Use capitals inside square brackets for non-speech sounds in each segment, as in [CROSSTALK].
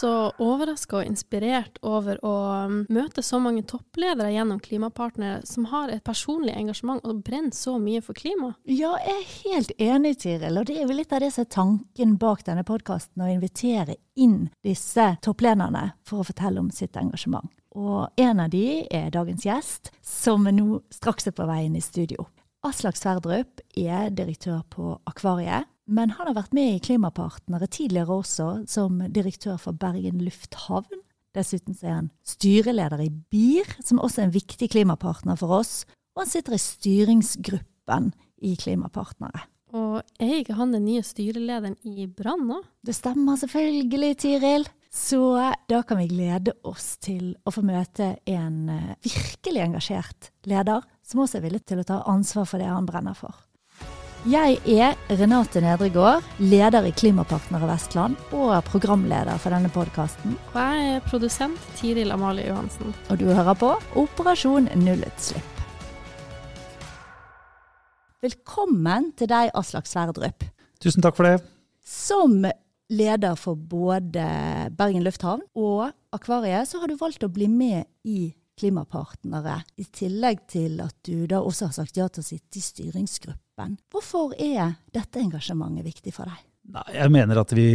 så overraska og inspirert over å um, møte så mange toppledere gjennom Klimapartnere som har et personlig engasjement og brenner så mye for klima. Ja, jeg er helt enig, Tiril. Og det er jo litt av det som er tanken bak denne podkasten, å invitere inn disse topplederne for å fortelle om sitt engasjement. Og en av de er dagens gjest, som nå straks er på vei inn i studio. Aslak Sverdrup er direktør på Akvariet, men han har vært med i Klimapartnere tidligere også, som direktør for Bergen lufthavn. Dessuten er han styreleder i BIR, som også er en viktig klimapartner for oss. Og han sitter i styringsgruppen i Klimapartnere. Og er ikke han den nye styrelederen i Brann nå? Det stemmer selvfølgelig, Tiril. Så da kan vi glede oss til å få møte en eh, virkelig engasjert leder, som også er villig til å ta ansvar for det han brenner for. Jeg er Renate Nedregård, leder i Klimapartnere Vestland og programleder for denne podkasten. Og jeg er produsent Tiril Amalie Johansen. Og du hører på Operasjon nullutslipp. Velkommen til deg, Aslak Sverdrup. Tusen takk for det. Som leder for både Bergen lufthavn og Akvariet, så har du valgt å bli med i Klimapartnere, i tillegg til at du da også har sagt ja til å sitte i styringsgruppen. Hvorfor er dette engasjementet viktig for deg? Nei, jeg mener at vi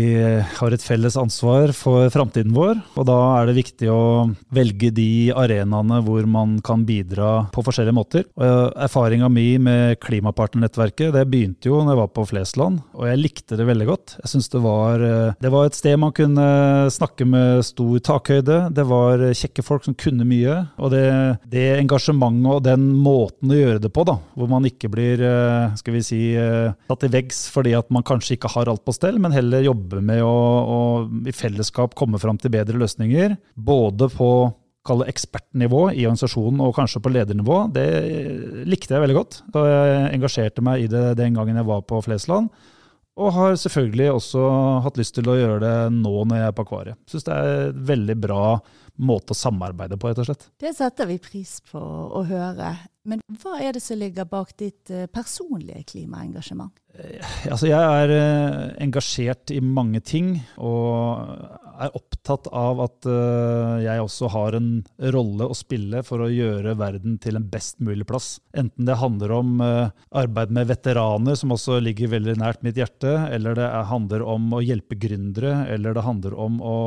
har et felles ansvar for framtiden vår. Og da er det viktig å velge de arenaene hvor man kan bidra på forskjellige måter. Og Erfaringa mi med Klimapartnernettverket det begynte jo når jeg var på Flesland, og jeg likte det veldig godt. Jeg synes det var, det var et sted man kunne snakke med stor takhøyde. Det var kjekke folk som kunne mye. Og det, det engasjementet og den måten å gjøre det på, da, hvor man ikke blir skal vi si, tatt i veggs fordi at man kanskje ikke har alt på stell, men heller jobbe med å, å i fellesskap komme fram til bedre løsninger. Både på kalle ekspertnivå i organisasjonen og kanskje på ledernivå, det likte jeg veldig godt. Da jeg engasjerte meg i det den gangen jeg var på Flesland. Og har selvfølgelig også hatt lyst til å gjøre det nå når jeg er på Akvariet. Syns det er et veldig bra måte å samarbeide på, rett og slett. Det setter vi pris på å høre. Men hva er det som ligger bak ditt eh, personlige klimaengasjement? Eh, altså jeg er eh, engasjert i mange ting, og er opptatt av at jeg også har en rolle å spille for å gjøre verden til en best mulig plass. Enten det handler om arbeid med veteraner, som også ligger veldig nært mitt hjerte, eller det handler om å hjelpe gründere, eller det handler om å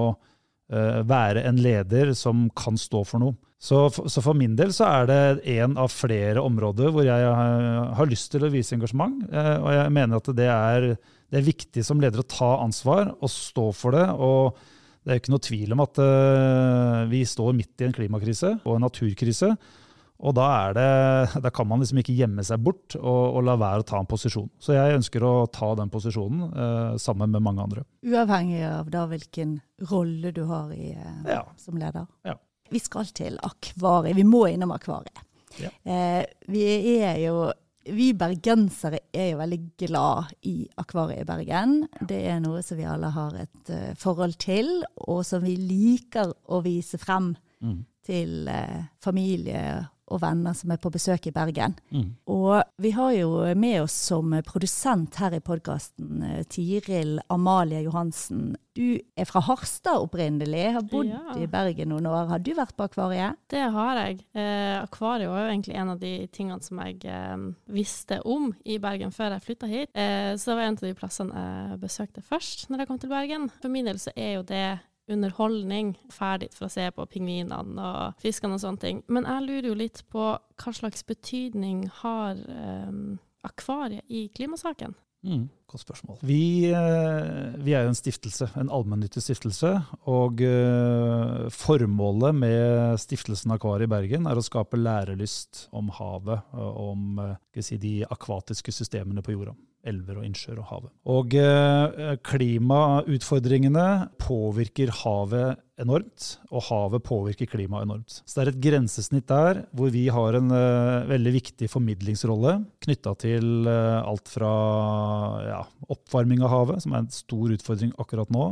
være en leder som kan stå for noe. Så, så, for min del så er det en av flere områder hvor jeg har, har lyst til å vise engasjement. Eh, og jeg mener at det er, det er, viktig som leder å ta ansvar og stå for det. og det er ikke noe tvil om at uh, vi står midt i en klimakrise og en naturkrise. Og da, det, [LAUGHS] da, kan man liksom ikke gjemme seg bort og, og, la være å ta en posisjon. Så jeg ønsker å ta den posisjonen eh, sammen med mange andre. Uavhengig av da hvilken rolle du har i, eh, ja. som leder? Ja. Vi skal til akvariet. Vi må innom akvariet. Ja. Eh, vi er jo vi bergensere er jo veldig glad i Akvariet i Bergen. Det er noe som vi alle har et uh, forhold til, og som vi liker å vise frem mm. til uh, familie og venner som er på besøk i Bergen. Mm. Og vi har jo med oss som produsent her i podkasten eh, Tiril Amalie Johansen. Du er fra Harstad opprinnelig, har bodd ja. i Bergen noen år. Har du vært på akvariet? Det har jeg. Eh, akvariet var jo egentlig en av de tingene som jeg eh, visste om i Bergen før jeg flytta hit. Eh, så det var en av de plassene jeg besøkte først når jeg kom til Bergen. For min del så er jo det underholdning. Ferdig for å se på pingvinene og fiskene og sånne ting. Men jeg lurer jo litt på hva slags betydning har um, akvariet i klimasaken? Mm, godt spørsmål. Vi, uh, vi, er jo en stiftelse, en allmennyttig stiftelse. Og uh, formålet med stiftelsen Akvariet i Bergen er å skape lærelyst om havet, og om uh, si, de akvatiske systemene på jorda elver og innsjøer og havet. Og eh, klimautfordringene påvirker havet enormt, og havet påvirker klimaet enormt. Så det er et grensesnitt der hvor vi har en uh, veldig viktig formidlingsrolle knytta til uh, alt fra ja, oppvarming av havet, som er en stor utfordring akkurat nå,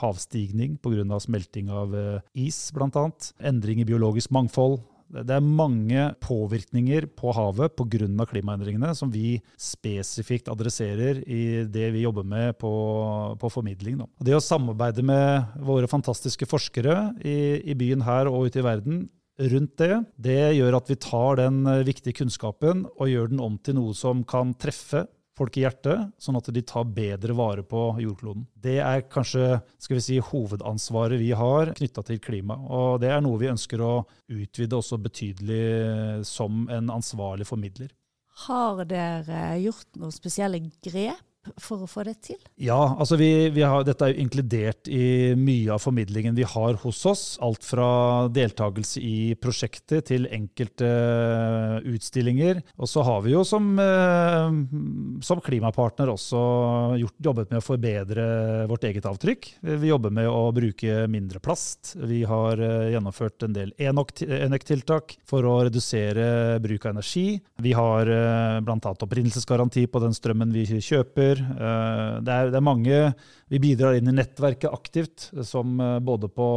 havstigning pga. smelting av is bl.a., endring i biologisk mangfold, Det er mange påvirkninger på havet pga. klimaendringene som vi spesifikt adresserer i det vi jobber med på, på formidling. Da. Det å samarbeide med våre fantastiske forskere i, i byen her og ute i verden rundt det, det gjør at vi tar den viktige kunnskapen og gjør den om til noe som kan treffe folk i hjertet, sånn at de tar bedre vare på jordkloden. Det er kanskje skal vi si, hovedansvaret vi har knytta til klima. Og det er noe vi ønsker å utvide også betydelig som en ansvarlig formidler. Har dere gjort noen spesielle grep for å få det til? Ja, altså vi, vi har, dette er jo inkludert i mye av formidlingen vi har hos oss. Alt fra deltakelse i prosjektet til enkelte utstillinger. Og så har vi jo som, eh, som klimapartner også gjort, jobbet med å forbedre vårt eget avtrykk. Vi jobber med å bruke mindre plast. Vi har eh, gjennomført en del enøk-tiltak for å redusere bruk av energi. Vi har eh, bl.a. opprinnelsesgaranti på den strømmen vi kjøper. Eh, det er, det er, mange Vi bidrar inn i nettverket aktivt, som eh, både på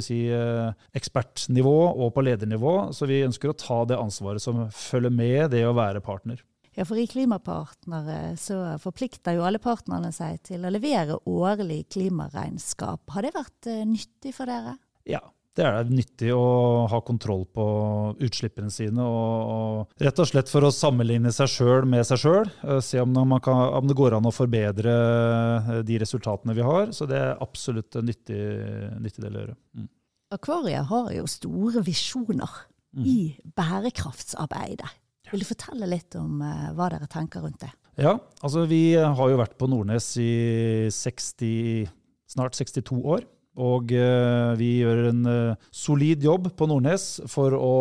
si, eh, ekspertnivå og på ledernivå. Så vi ønsker å ta det ansvaret som følger med det å være partner. Ja, for I Klimapartnere så forplikter jo alle partnerne seg til å levere årlig klimaregnskap. Har det vært nyttig for dere? Ja, det er nyttig å ha kontroll på utslippene sine. Og, og rett og slett for å sammenligne seg sjøl med seg sjøl. Eh, se om, kan, om, det går an å forbedre eh, de resultatene vi har. Så det er absolutt en nyttig, nyttig del å gjøre. Mm. Akvariet har jo store visjoner mm. i bærekraftsarbeidet. Vil du fortelle litt om uh, hva dere tenker rundt det? Ja, altså vi har jo vært på Nordnes i 60, snart 62 år. Og eh, vi gjør en eh, solid jobb på Nordnes for å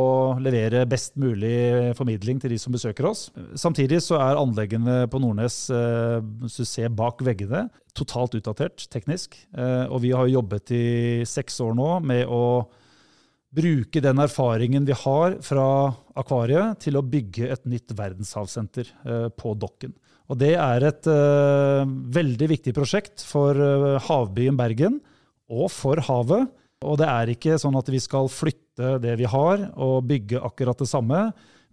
levere best mulig formidling til de som besøker oss. Samtidig så er anleggene på Nordnes, eh, hvis du ser bak veggene, totalt utdatert teknisk. Og vi har jobbet i seks år nå med å bruke den erfaringen vi har fra akvariet, til å bygge et nytt verdenshavsenter på Dokken. Og det er et veldig viktig prosjekt for havbyen Bergen og for havet. Og det er ikke sånn at vi skal flytte det vi har og bygge akkurat det samme.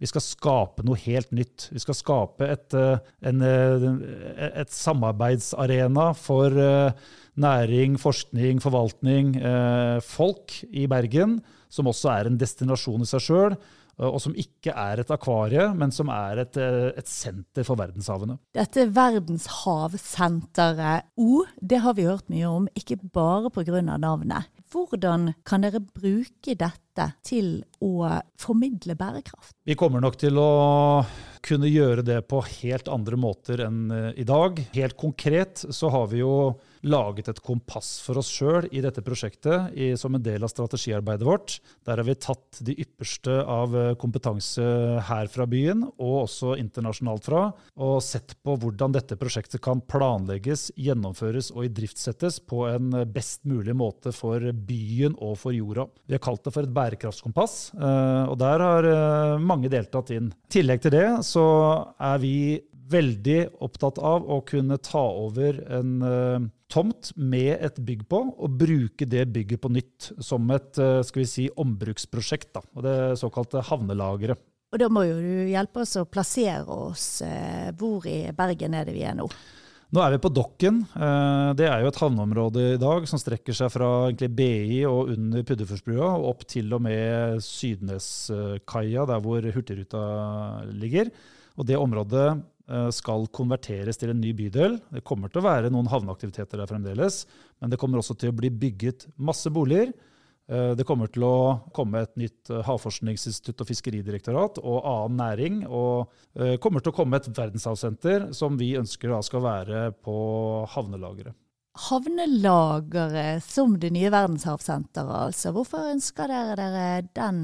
Vi skal skape noe helt nytt. Vi skal skape et, eh, en, eh, et samarbeidsarena for eh, næring, forskning, forvaltning, folk i Bergen, som også er en destinasjon i seg sjøl og som ikke er et akvarie, men som er et, et senter for verdenshavene. Dette verdenshavsenteret O, det har vi hørt mye om, ikke bare pga. navnet. Hvordan kan dere bruke dette til å formidle bærekraft? Vi kommer nok til å kunne gjøre det på helt andre måter enn eh, i dag. Helt konkret så har vi jo laget et kompass for oss sjøl i dette prosjektet i, som en del av strategiarbeidet vårt. Der har vi tatt de ypperste av eh, kompetanse her fra byen, og også internasjonalt fra, og sett på hvordan dette prosjektet kan planlegges, gjennomføres og idriftsettes på en best mulig måte for byen og for jorda. Vi har kalt det for et bærekraftskompass, eh, og der har eh, mange deltatt inn. I tillegg til det så er vi veldig opptatt av å kunne ta over en tomt med et bygg på, og bruke det bygget på nytt som et uh, skal vi si, ombruksprosjekt. Da, og det såkalte havnelageret. Og Da må jo du hjelpe oss å plassere oss. Uh, hvor i Bergen er det vi er nå? Nå er vi på Dokken. Det er jo et havneområde i dag som strekker seg fra BI og under Puddefjordsbrua og opp til og med Sydneskaia, der hvor Hurtigruta ligger. Og det området skal konverteres til en ny bydel. Det kommer til å være noen havneaktiviteter der fremdeles, men det kommer også til å bli bygget masse boliger. Eh, det kommer til å komme et nytt eh, havforskningsinstitutt og fiskeridirektorat og annen næring. Og det kommer til å komme et verdenshavsenter som vi ønsker skal være på havnelageret. Havnelageret som det nye verdenshavsenteret, altså. Hvorfor ønsker dere dere den,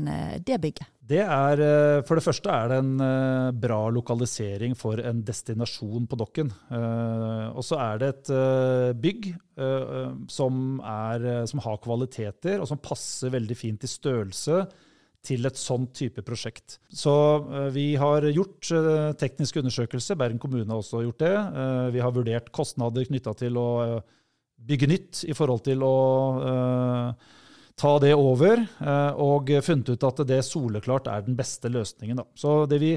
det bygget? Det er, eh, for det første er det en eh, bra lokalisering for en destinasjon på Dokken. Eh, og så er det et bygg som, er, som har kvaliteter, og som passer veldig fint i størrelse til et sånt type prosjekt. Så vi har gjort tekniske undersøkelser, Bergen kommune har også gjort det. Vi har vurdert kostnader knytta til å bygge nytt i forhold til å ta det over, og funnet ut at det soleklart er den beste løsningen. Da. Så det vi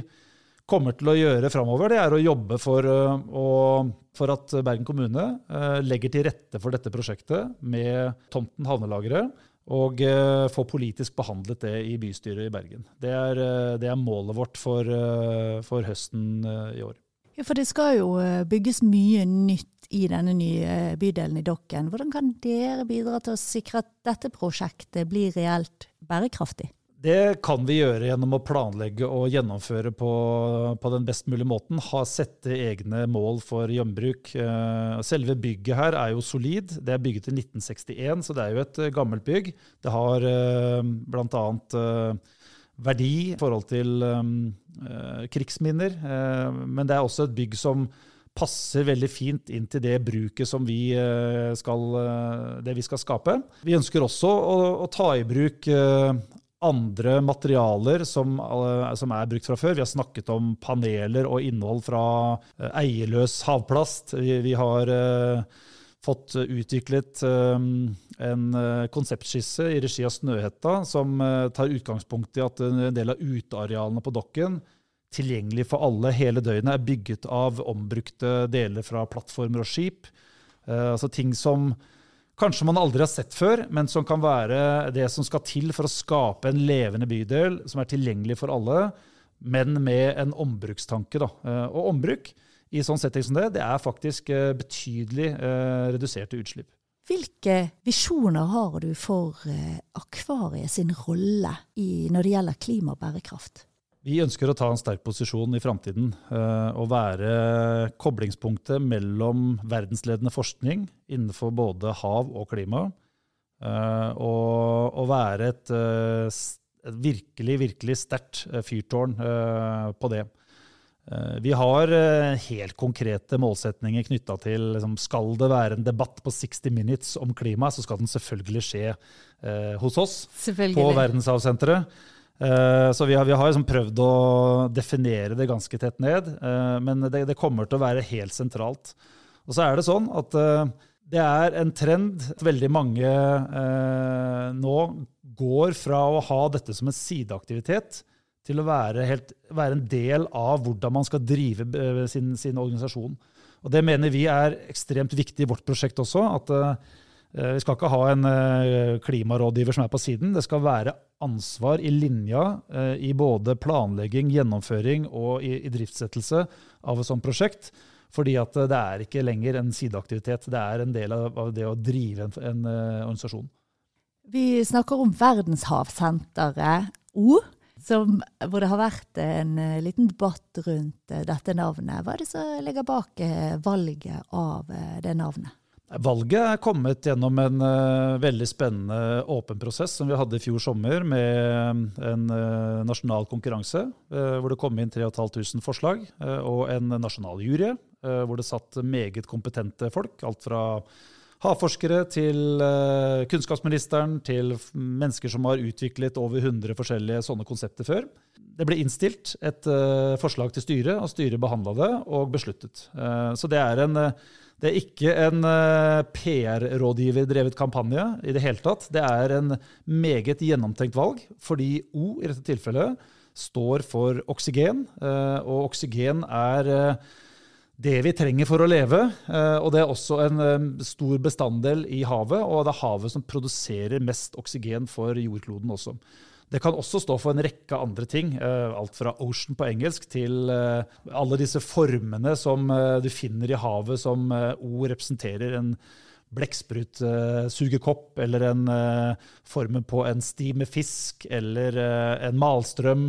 kommer til å gjøre framover, det er å jobbe for, å, for at Bergen kommune legger til rette for dette prosjektet med tomten havnelageret og få politisk behandlet det i bystyret i Bergen. Det er, det er målet vårt for, for høsten i år. Ja, For det skal jo bygges mye nytt i denne nye bydelen i Dokken. Hvordan kan dere bidra til å sikre at dette prosjektet blir reelt bærekraftig? Det kan vi gjøre gjennom å planlegge og gjennomføre på, på den best mulige måten. Ha, sette egne mål for gjenbruk. Eh, selve bygget her er jo solid. Det er bygget i 1961, så det er jo et eh, gammelt bygg. Det har blant bl.a. verdi i forhold til krigsminner, men det er også et bygg som passer veldig fint inn til det bruket som vi skal, det vi skal skape. Vi ønsker også å, å ta i bruk andre materialer som, eh, som, er brukt fra før. Vi har snakket om paneler og innhold fra eh, eierløs havplast. Vi, vi har uh, fått utviklet um, en konseptskisse i regi av Snøhetta som uh, tar utgangspunkt i at en del av utearealene på dokken tilgjengelig for alle hele døgnet er bygget av ombrukte deler fra plattformer og skip. Uh, altså ting som kanskje man aldri har sett før, men som kan være det som skal til for å skape en levende bydel som er tilgjengelig for alle, men med en ombrukstanke. Da. Eh, og ombruk i sånn setting som det, det er faktisk eh, betydelig eh, reduserte utslipp. Hvilke visjoner har du for akvariet sin rolle i, når det gjelder klima og bærekraft? Vi ønsker å ta en sterk posisjon i framtiden eh, og være koblingspunktet mellom verdensledende forskning innenfor både hav og klima, eh, og, være et, eh, et, virkelig, virkelig sterkt fyrtårn på det. Vi har helt konkrete målsetninger knytta til liksom, Skal det være en debatt på 60 Minutes om klima, så skal den selvfølgelig skje eh, hos oss på Verdenshavsenteret. Eh, så vi har, vi har liksom prøvd å definere det ganske tett ned, eh, men det, det, kommer til å være helt sentralt. Og så er det sånn at eh, det er en trend at veldig mange nå går fra å ha dette som en sideaktivitet til å være, helt, være en del av hvordan man skal drive sin, sin, organisasjon. Og Det mener vi er ekstremt viktig i vårt prosjekt også. at Eh, vi skal ikke ha en eh, klimarådgiver som er på siden. Det skal være ansvar i linja eh, i både planlegging, gjennomføring og i, i driftssettelse av et sånt prosjekt. Fordi at det er ikke lenger en sideaktivitet, det er en del av det å drive en, en organisasjon. Vi snakker om verdenshavsenteret O, som, hvor det har vært en liten debatt rundt dette navnet. Hva er det som ligger bak valget av det navnet? Valget er kommet gjennom en uh, veldig spennende åpen prosess som vi hadde i fjor sommer, med en uh, nasjonal konkurranse uh, hvor det kom inn 3500 forslag, og en nasjonal jury hvor det satt meget kompetente folk. Alt fra havforskere til kunnskapsministeren til mennesker som har utviklet over 100 forskjellige sånne konsepter før. Det ble innstilt et forslag til styret, og styret behandla det og besluttet. så det er en det er ikke en eh, PR-rådgiverdrevet kampanje i det hele tatt. Det er en meget gjennomtenkt valg, fordi O i dette tilfellet står for oksygen. Og oksygen er det vi trenger for å leve. Og det er også en stor bestanddel i havet, og det er havet som produserer mest oksygen for jordkloden også. Det kan også stå for en rekke andre ting. Eh, alt fra ocean på engelsk til eh, alle disse formene som eh, du finner i havet, som O representerer en blekksprutsugekopp eller en form på en sti med fisk eller en malstrøm.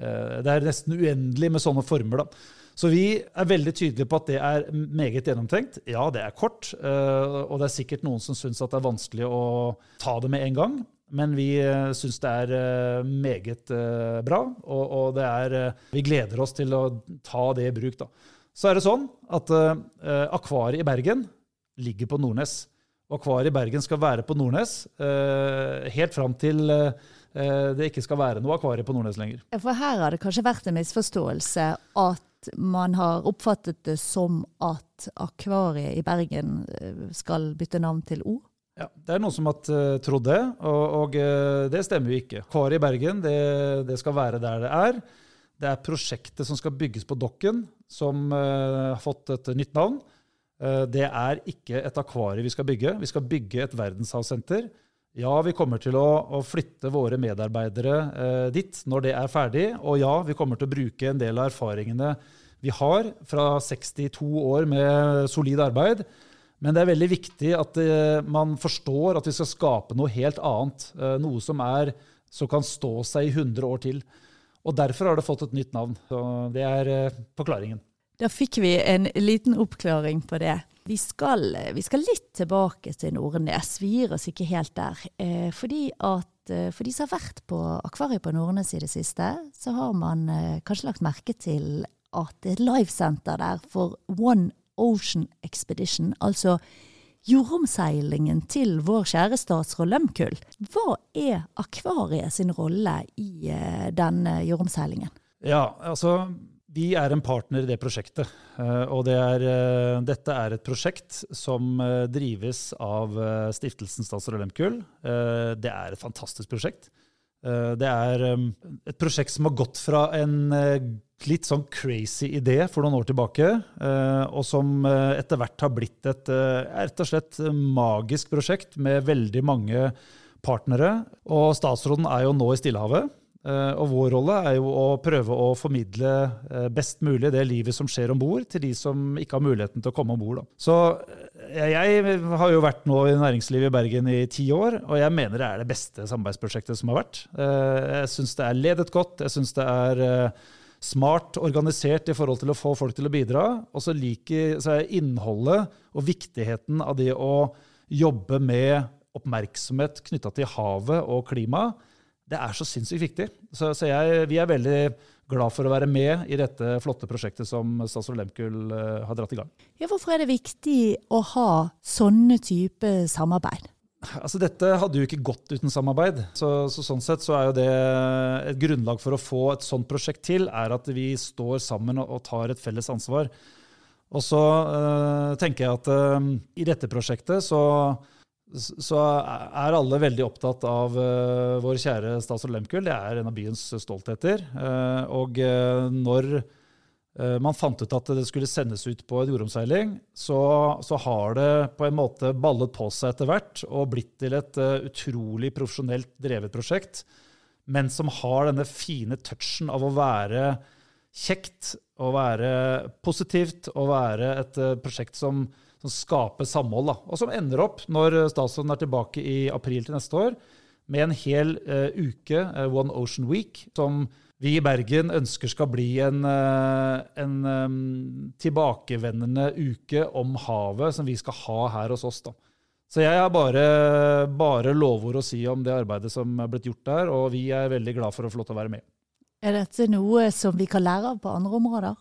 Det er nesten uendelig med sånne former. da. Så vi er veldig tydelige på at det er meget gjennomtenkt. Ja, det er kort, og det er sikkert noen som syns det er vanskelig å ta det med en gang. Men vi uh, syns det er eh, meget eh, bra, og, er, vi gleder oss til å ta det i bruk. Da. Så er det sånn at Akvariet i Bergen ligger på Nordnes. Akvariet i Bergen skal være på Nordnes helt fram til det ikke skal være noe akvarie på Nordnes lenger. For her har det kanskje vært en misforståelse at man har oppfattet det som at akvariet i Bergen skal bytte navn til O? Ja, Det er noen som har uh, trodd det, og, og uh, det stemmer jo ikke. Akvariet i Bergen det, det, skal være der det er. Det er prosjektet som skal bygges på Dokken, som uh, har fått et nytt navn. det er ikke et akvarium vi skal bygge. Vi skal bygge et verdenshavssenter. Ja, vi kommer til å, å flytte våre medarbeidere dit når det er ferdig. Og ja, vi kommer til å bruke en del av erfaringene vi har fra 62 år med solid arbeid men det er veldig viktig at eh, man forstår at vi skal skape noe helt annet. Eh, noe som, er, som kan stå seg i 100 år til. Og Derfor har det fått et nytt navn. Så Det er uh, forklaringen. Da fikk vi en liten oppklaring på det. Vi skal, vi skal litt tilbake til Nordnes. Vi gir oss ikke helt der. fordi at for de som har vært på akvariet på Nordnes i det siste, så har man kanskje lagt merke til at det er et livesenter der for One Ocean Expedition, altså jordomseilingen til vår kjære statsråd Lehmkuhl. Hva er akvariet sin rolle i eh, den jordomseilingen? Ja, altså vi er en partner i det prosjektet. Uh, og det er, uh, dette er et prosjekt som drives av stiftelsen Statsråd Lehmkuhl. det er et fantastisk prosjekt. det er et prosjekt som har gått fra en litt sånn crazy idé for noen år tilbake, eh, og som eh, etter hvert har blitt et eh, rett og slett magisk prosjekt med veldig mange partnere. Og statsråden er jo nå i Stillehavet. Og vår rolle er jo å prøve å formidle best mulig det livet som skjer om bord, til de som ikke har muligheten til å komme om bord. Så jeg har jo vært nå i næringslivet i Bergen i ti år, og jeg mener det er det beste samarbeidsprosjektet som har vært. Jeg syns det er ledet godt. jeg synes det er smart organisert i forhold til å få folk til å bidra. Og så liker jeg innholdet og viktigheten av det å jobbe med oppmerksomhet knytta til havet og klima, det er så sinnssykt viktig. Så, så jeg, vi er veldig glad for å være med i dette flotte prosjektet som statsråd Lemkull uh, har dratt i gang. Ja, hvorfor er det viktig å ha sånne type samarbeid? Altså Dette hadde jo ikke gått uten samarbeid. Så, så, Sånn sett så er jo det et grunnlag for å få et sånt prosjekt til, er at vi står sammen og, og tar et felles ansvar. Og så øh, tenker jeg at øh, i dette prosjektet så, så, er alle veldig opptatt av uh, vår kjære statsråd Lemkull. Det er en av byens stoltheter. og når Eh, man fant ut at det skulle sendes ut på en jordomseiling, så, så, har det på en måte ballet på seg etter hvert og blitt til et uh, utrolig profesjonelt drevet prosjekt, men som har denne fine touchen av å være kjekt, å være positivt, å være et uh, prosjekt som, som, skaper samhold. Da. Og som ender opp, når statsråden er tilbake i april til neste år, med en hel uh, uke, One Ocean Week, som vi i Bergen ønsker skal bli en, uh, en um, tilbakevendende uke om havet som vi skal ha her hos oss. da. Så jeg har bare, bare lovord å si om det arbeidet som er blitt gjort der, og vi er veldig glad for å få lov til å være med. Er dette noe som vi kan lære av på andre områder?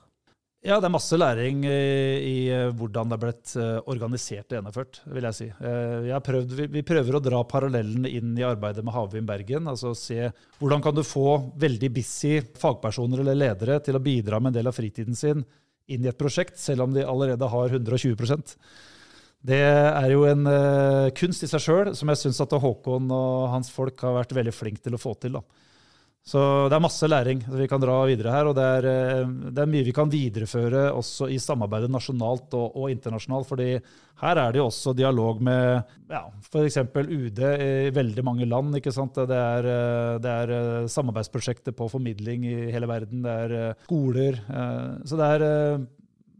Ja, det er masse læring i, eh, hvordan det er blitt eh, organisert og gjennomført, vil jeg si. Eh, jeg prøvd, vi prøver å dra parallellene inn i arbeidet med Havvind Bergen. altså se Hvordan kan du få veldig busy fagpersoner eller ledere til å bidra med en del av fritiden sin inn i et prosjekt, selv om de allerede har 120% Det er jo en kunst i seg sjøl, som jeg syns at Håkon og hans folk har vært veldig flinke til å få til. da. Så det er masse læring vi kan dra videre her. Og det er, eh, det er mye vi kan videreføre også i samarbeidet nasjonalt og, og internasjonalt. fordi her er det jo også dialog med ja, f.eks. UD i veldig mange land. ikke sant? Det er, eh, det er eh, samarbeidsprosjekter på formidling i hele verden. Det er skoler. Så det er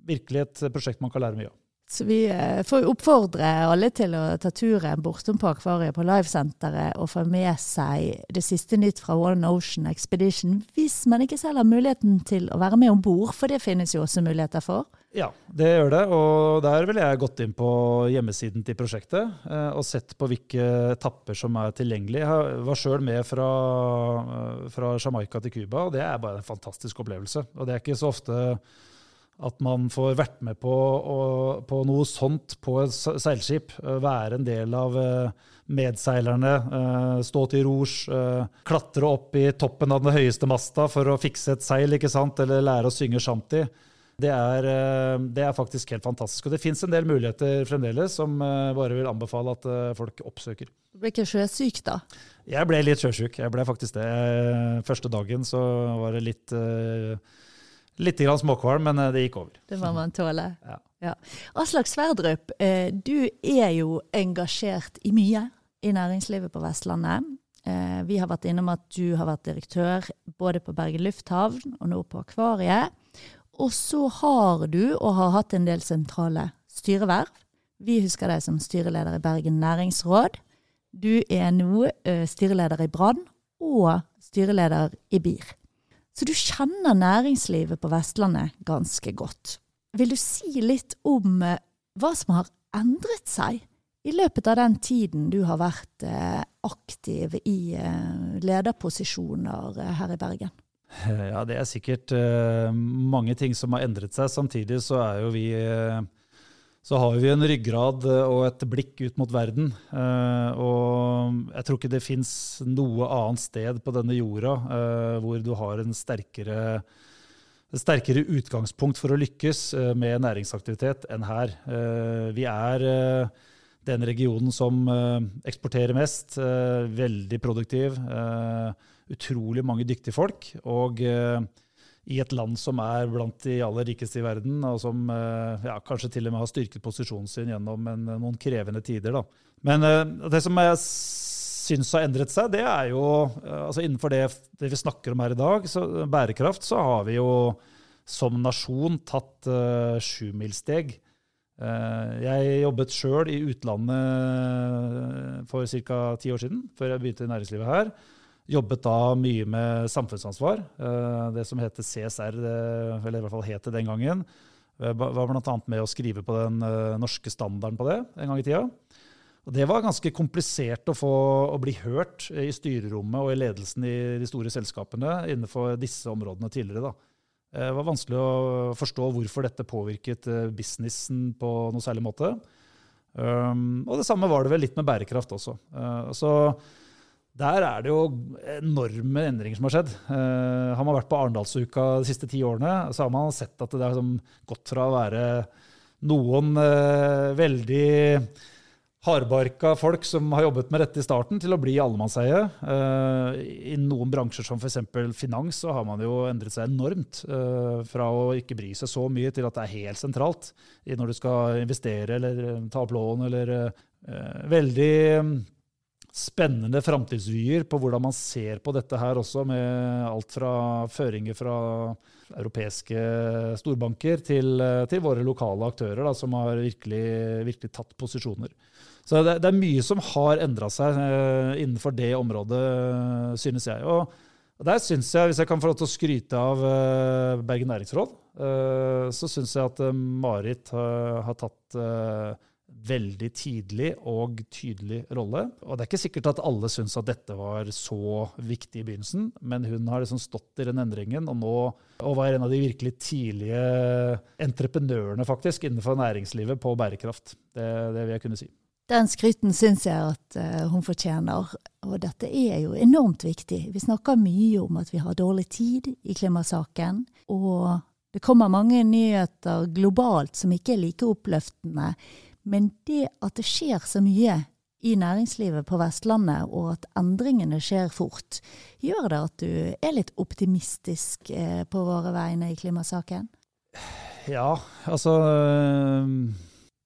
virkelig et prosjekt man kan lære mye av. Så vi eh, får oppfordre alle til å ta turen bortom på Akvariet på Livesenteret og få med seg det siste nytt fra One Ocean Expedition, hvis man ikke selv har muligheten til å være med om bord, for det finnes jo også muligheter for. Ja, det gjør det. Og der ville jeg gått inn på hjemmesiden til prosjektet eh, og sett på hvilke etapper som er tilgjengelige. Jeg var sjøl med fra, eh, fra Jamaica til Cuba, og det er bare en fantastisk opplevelse. Og det er ikke så ofte at man får vært med på, på, noe sånt på et seilskip. Eh, være en del av eh, medseilerne, eh, stå til rors, klatre opp i toppen av den høyeste masta for å fikse et seil, ikke sant? eller lære å synge shanty. Det er, det er faktisk helt fantastisk. Og det fins en del muligheter fremdeles som bare vil anbefale at folk oppsøker. Du ble ikke sjøsyk da? Jeg ble litt sjøsyk. Jeg ble faktisk det. Første dagen så var det litt Litt grann småkvalm, men det gikk over. Det må man tåle. Ja. Ja. Aslak Sverdrup, du er jo engasjert i mye i næringslivet på Vestlandet. Eh, vi har vært innom at du har vært direktør både på Bergen lufthavn og nå på Akvariet. Og så har du, og har hatt en del sentrale styreverv. Vi husker deg som styreleder i Bergen næringsråd. Du er nå styreleder i Brann og styreleder i BIR. Så du kjenner næringslivet på Vestlandet ganske godt. Vil du si litt om uh, hva som har endret seg i løpet av den tiden du har vært eh, aktiv i eh, lederposisjoner eh, her i Bergen? Ja, det er sikkert mange ting som har endret seg. Samtidig så er jo vi så har vi en ryggrad og et blikk ut mot verden. Og jeg tror ikke det fins noe annet sted på denne jorda hvor du har en sterkere, sterkere utgangspunkt for å lykkes med næringsaktivitet enn her. Vi er den regionen som eh, eksporterer mest. Eh, veldig produktiv. Eh, utrolig mange dyktige folk. Og i et land som er blant de aller rikeste i verden, og som ja, kanskje til og med har styrket posisjonen sin gjennom en, noen krevende tider. Da. Men det som jeg syns har endret seg, det er jo altså Innenfor det, det, vi snakker om her i dag, så bærekraft, så har vi jo som nasjon tatt uh, sjumilssteg. Uh, jeg jobbet sjøl i utlandet for ca. ti år siden, før jeg begynte i næringslivet her. Jobbet da mye med samfunnsansvar. Eh, det som heter CSR, eller i hvert fall het det den gangen. Jeg var bl.a. med å skrive på den eh, norske standarden på det en gang i tida. Og det var ganske komplisert å, få, å bli hørt i styrerommet og i ledelsen i de store selskapene innenfor disse områdene tidligere. da. Eh, det var vanskelig å forstå hvorfor dette påvirket eh, businessen på noe særlig måte. Um, og det samme var det vel litt med bærekraft også. Så der er det jo enorme endringer som har skjedd. Uh, har man vært på Arendalsuka de siste ti årene, så har man sett at det har liksom gått fra å være noen uh, veldig hardbarka folk som har jobbet med dette i starten, til å bli allemannseie. Uh, I noen bransjer som f.eks. finans så har man jo endret seg enormt. Fra å ikke bry seg så mye til at det er helt sentralt når du skal investere eller ta opp lån. eller Veldig spennende framtidsvyer på hvordan man ser på dette her også, med alt fra føringer fra europeiske storbanker til, til våre lokale aktører da, som har virkelig, virkelig tatt posisjoner. Så det, det, er mye som har endra seg uh, innenfor det området, synes jeg. Og, der syns jeg, hvis jeg kan få lov til å skryte av uh, Bergen næringsråd, så syns jeg at Marit har tatt veldig tidlig og tydelig rolle. Og det er ikke sikkert at alle syns at dette var så viktig i begynnelsen, men hun har liksom stått i den endringen og nå og var en av de virkelig tidlige entreprenørene faktisk innenfor næringslivet på bærekraft. Det, det vil jeg kunne si. Den skryten syns jeg at uh, hun fortjener, og dette er jo enormt viktig. Vi snakker mye om at vi har dårlig tid i klimasaken, og det kommer mange nyheter globalt som ikke er like oppløftende. Men det at det skjer så mye i næringslivet på Vestlandet, og at endringene skjer fort, gjør det at du er litt optimistisk uh, på våre vegne i klimasaken? Ja, altså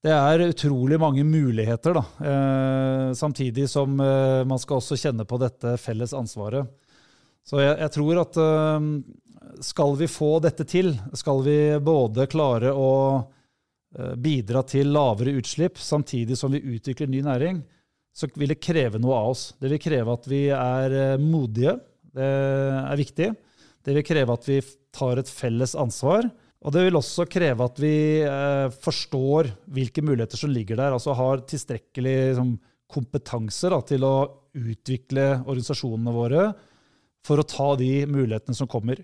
det er utrolig mange muligheter, da. Eh, samtidig som eh, man skal også kjenne på dette felles ansvaret. Så jeg, jeg, tror at eh, skal vi få dette til, skal vi både klare å eh, bidra til lavere utslipp samtidig som vi utvikler ny næring, så vil det kreve noe av oss. Det vil kreve at vi er eh, modige. Det er viktig. Det vil kreve at vi tar et felles ansvar. Og det vil også kreve at vi eh, forstår hvilke muligheter som ligger der, altså har tilstrekkelig liksom, kompetanse da, til å utvikle organisasjonene våre for å ta de mulighetene som kommer.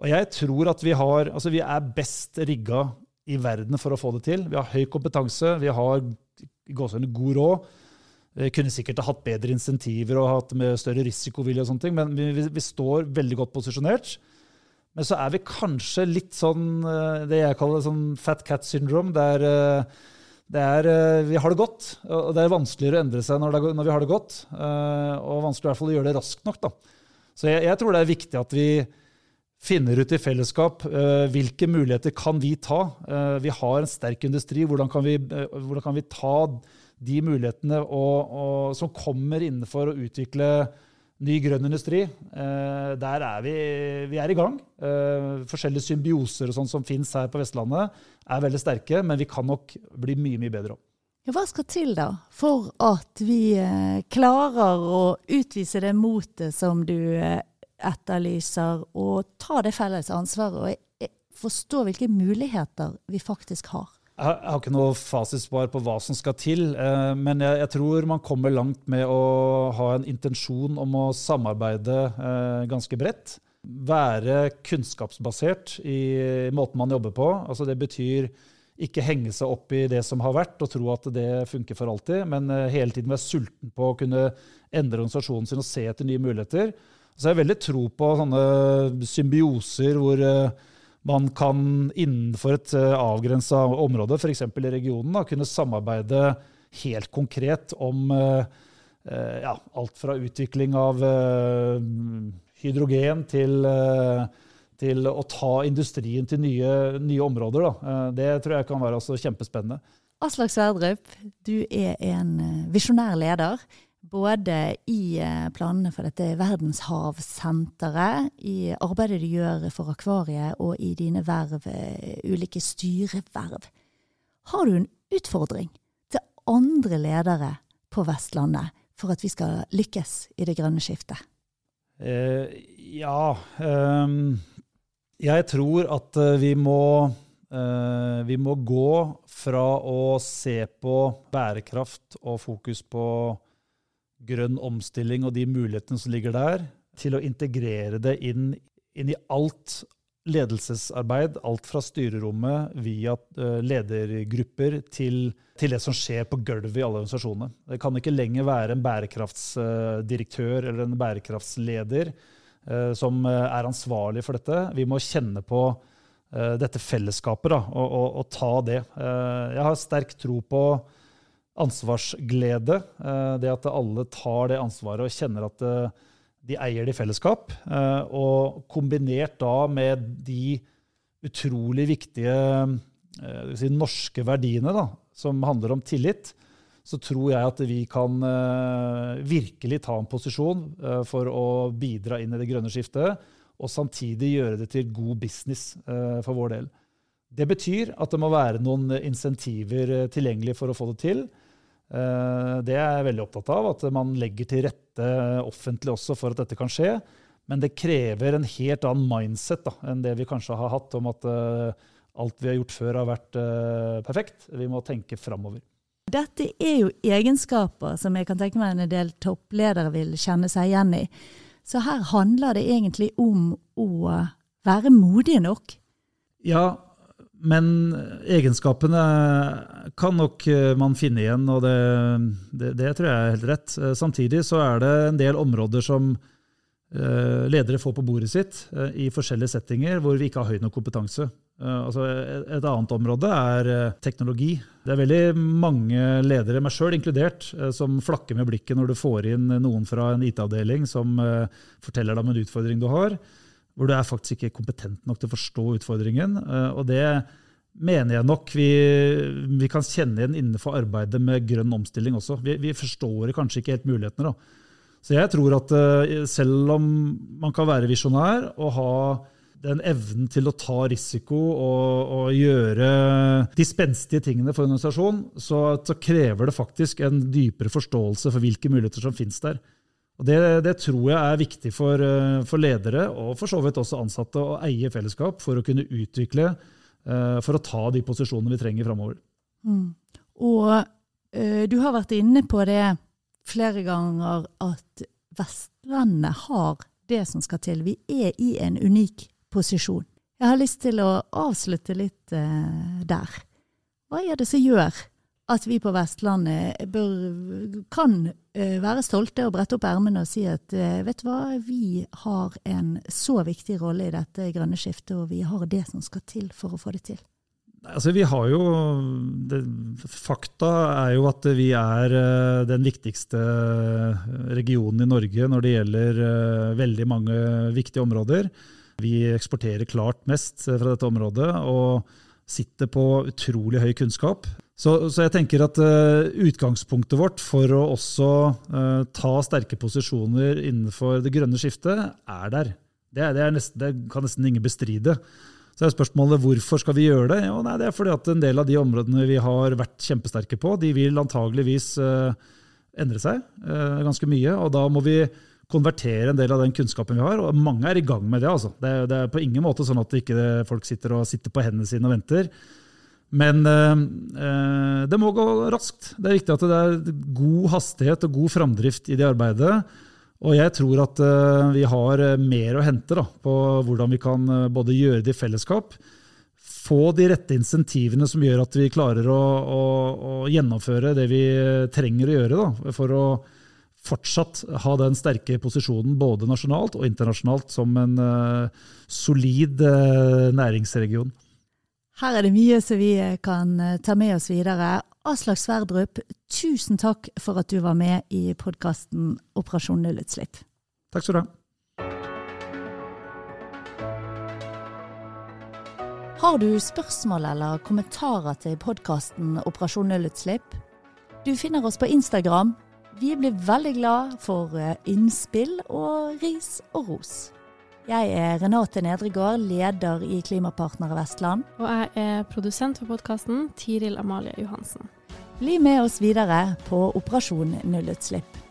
Og jeg tror at vi, har, altså vi er best rigga i verden for å få det til. Vi har høy kompetanse, vi har god råd. Vi kunne sikkert ha hatt bedre insentiver og hatt med større risikovilje, og sånne ting, men vi, vi, står veldig godt posisjonert. Men så er vi kanskje litt sånn det jeg kaller sånn fat cat syndrome. der er, vi har det godt, og det er vanskeligere å endre seg når, det, når vi har det godt. Og vanskelig i hvert fall å gjøre det raskt nok. Da. Så jeg, jeg, tror det er viktig at vi finner ut i fellesskap uh, hvilke muligheter kan vi ta. Uh, vi har en sterk industri. Hvordan kan vi, uh, hvordan kan vi ta de mulighetene og, og, som kommer innenfor å utvikle ny grønn industri? der er vi, vi er i gang. forskjellige symbioser og sånt som finnes her på Vestlandet, er veldig sterke, men vi kan nok bli mye, mye bedre. Hva skal til da for at vi klarer å utvise det motet som du etterlyser, og ta det felles ansvaret og forstå hvilke muligheter vi faktisk har. Jeg har ikke noe fasitsvar på hva som skal til, eh, men jeg, tror man kommer langt med å ha en intensjon om å samarbeide eh, ganske bredt. Være kunnskapsbasert i måten man jobber på. Altså det betyr ikke henge seg opp i det som har vært og tro at det funker for alltid, men eh, hele tiden være sulten på å kunne endre organisasjonen sin og se etter nye muligheter. Så jeg har veldig tro på sånne symbioser hvor eh, man kan innenfor et eh, avgrensa område, f.eks. i regionen, da, kunne samarbeide helt konkret om eh, ja, alt fra utvikling av hydrogen til, til å ta industrien til nye, nye områder. Da. Det tror jeg kan være kjempespennende. Aslak Sverdrup, du er en visjonær leder både i eh, planene for dette verdenshavsenteret, i arbeidet du gjør for Akvariet, og i dine verv, eh, ulike styreverv. Har du en utfordring til andre ledere på Vestlandet for at vi skal lykkes i det grønne skiftet? Uh, ja. Um, jeg tror at vi må uh, vi må gå fra å se på bærekraft og fokus på grønn omstilling og de mulighetene som ligger der, til å integrere det inn, inn i alt ledelsesarbeid, alt fra styrerommet via uh, ledergrupper til, til, det som skjer på gulvet i alle organisasjonene. Det kan ikke lenger være en bærekraftsdirektør eller en bærekraftsleder uh, som uh, er ansvarlig for dette. Vi må kjenne på dette fellesskapet da, og, og, og ta det. jeg har sterk tro på ansvarsglede. Eh, det at alle tar det ansvaret og kjenner at eh, de eier det i fellesskap. Eh, og kombinert da med de utrolig viktige si, norske verdiene da, som handler om tillit, så tror jeg at vi kan virkelig ta en posisjon for å bidra inn i det grønne skiftet, og samtidig gjøre det til god business for vår del. Det betyr at det må være noen insentiver tilgjengelig for å få det til. Eh, det er jeg veldig opptatt av, at man legger til rette offentlig også for at dette kan skje. Men det krever en helt annen mindset da, enn det vi kanskje har hatt om at uh, alt vi har gjort før, har vært uh, perfekt. Vi må tenke framover. Dette er jo egenskaper som jeg kan tenke meg en del toppledere vil kjenne seg igjen i. Så her handler det egentlig om å være modige nok. Ja, men egenskapene kan nok eh, man finne igjen, og det, det, det, tror jeg er helt rett. Eh, samtidig så er det en del områder som eh, ledere får på bordet sitt i forskjellige settinger hvor vi ikke har høy nok kompetanse. Altså et annet område er teknologi. Det er veldig mange ledere, meg sjøl inkludert, som flakker med blikket når du får inn noen fra en IT-avdeling som forteller deg om en utfordring du har hvor du er faktisk ikke kompetent nok til å forstå utfordringen. Eh, og det mener jeg nok vi, vi kan kjenne igjen innenfor arbeidet med grønn omstilling også. Vi, vi forstår kanskje ikke helt mulighetene. da. Så jeg tror at eh, selv om man kan være visjonær og ha den evnen til å ta risiko og, og gjøre de spenstige tingene for en organisasjon, så, så, krever det faktisk en dypere forståelse for hvilke muligheter som finnes der. Og det, det, tror jeg er viktig for, eh, for, ledere, og for så vidt også ansatte, å eie fellesskap for å kunne utvikle, uh, for å ta de posisjonene vi trenger framover. Mm. Og uh, du har vært inne på det flere ganger, at Vestlandet har det som skal til. Vi er i en unik posisjon. Jeg har lyst til å avslutte litt uh, der. Hva er det som gjør at vi på Vestlandet bør, kan uh, være stolte og brette opp ermene og si at uh, vet du hva, vi har en så viktig rolle i dette grønne skiftet, og vi har det som skal til for å få det til. Altså, vi har jo, det, Fakta er jo at vi er uh, den viktigste regionen i Norge når det gjelder veldig mange viktige områder. Vi eksporterer klart mest fra dette området. og sitter på utrolig høy kunnskap. Så, så jeg tenker at uh, utgangspunktet vårt for å også uh, ta sterke posisjoner innenfor det grønne skiftet, er der. Det, det, er nesten, det kan nesten ingen bestride. Så er spørsmålet hvorfor skal vi gjøre det? Jo, nei, det er fordi at en del av de områdene vi har vært kjempesterke på, de vil antageligvis uh, endre seg ganske mye. Og da må vi konvertere en del av den kunnskapen vi har. Og mange er i gang med det. altså. Det, det er på ingen måte sånn at ikke folk sitter og sitter på hendene sine og venter. Men eh, det må gå raskt. Det er viktig at det er god hastighet og god framdrift i det arbeidet. Og jeg tror at eh, vi har mer å hente da, på hvordan vi kan eh, både gjøre det i fellesskap, få de rette insentivene som gjør at vi klarer å, å, å gjennomføre det vi trenger å gjøre da, for å fortsatt ha den sterke posisjonen både nasjonalt og internasjonalt som en solid næringsregion. Her er det mye som vi eh, kan ta med oss videre. Aslak Sverdrup, tusen takk for at du var med i podkasten Operasjon nullutslipp. Takk skal du ha. Har du spørsmål eller kommentarer til podkasten Operasjon nullutslipp? Du finner oss på Instagram vi blir veldig glad for eh, innspill og ris og ros. Jeg er Renate Nedregård, leder i Klimapartnere Vestland. Og jeg er produsent for podkasten, Tiril Amalie Johansen. Bli med oss videre på Operasjon nullutslipp.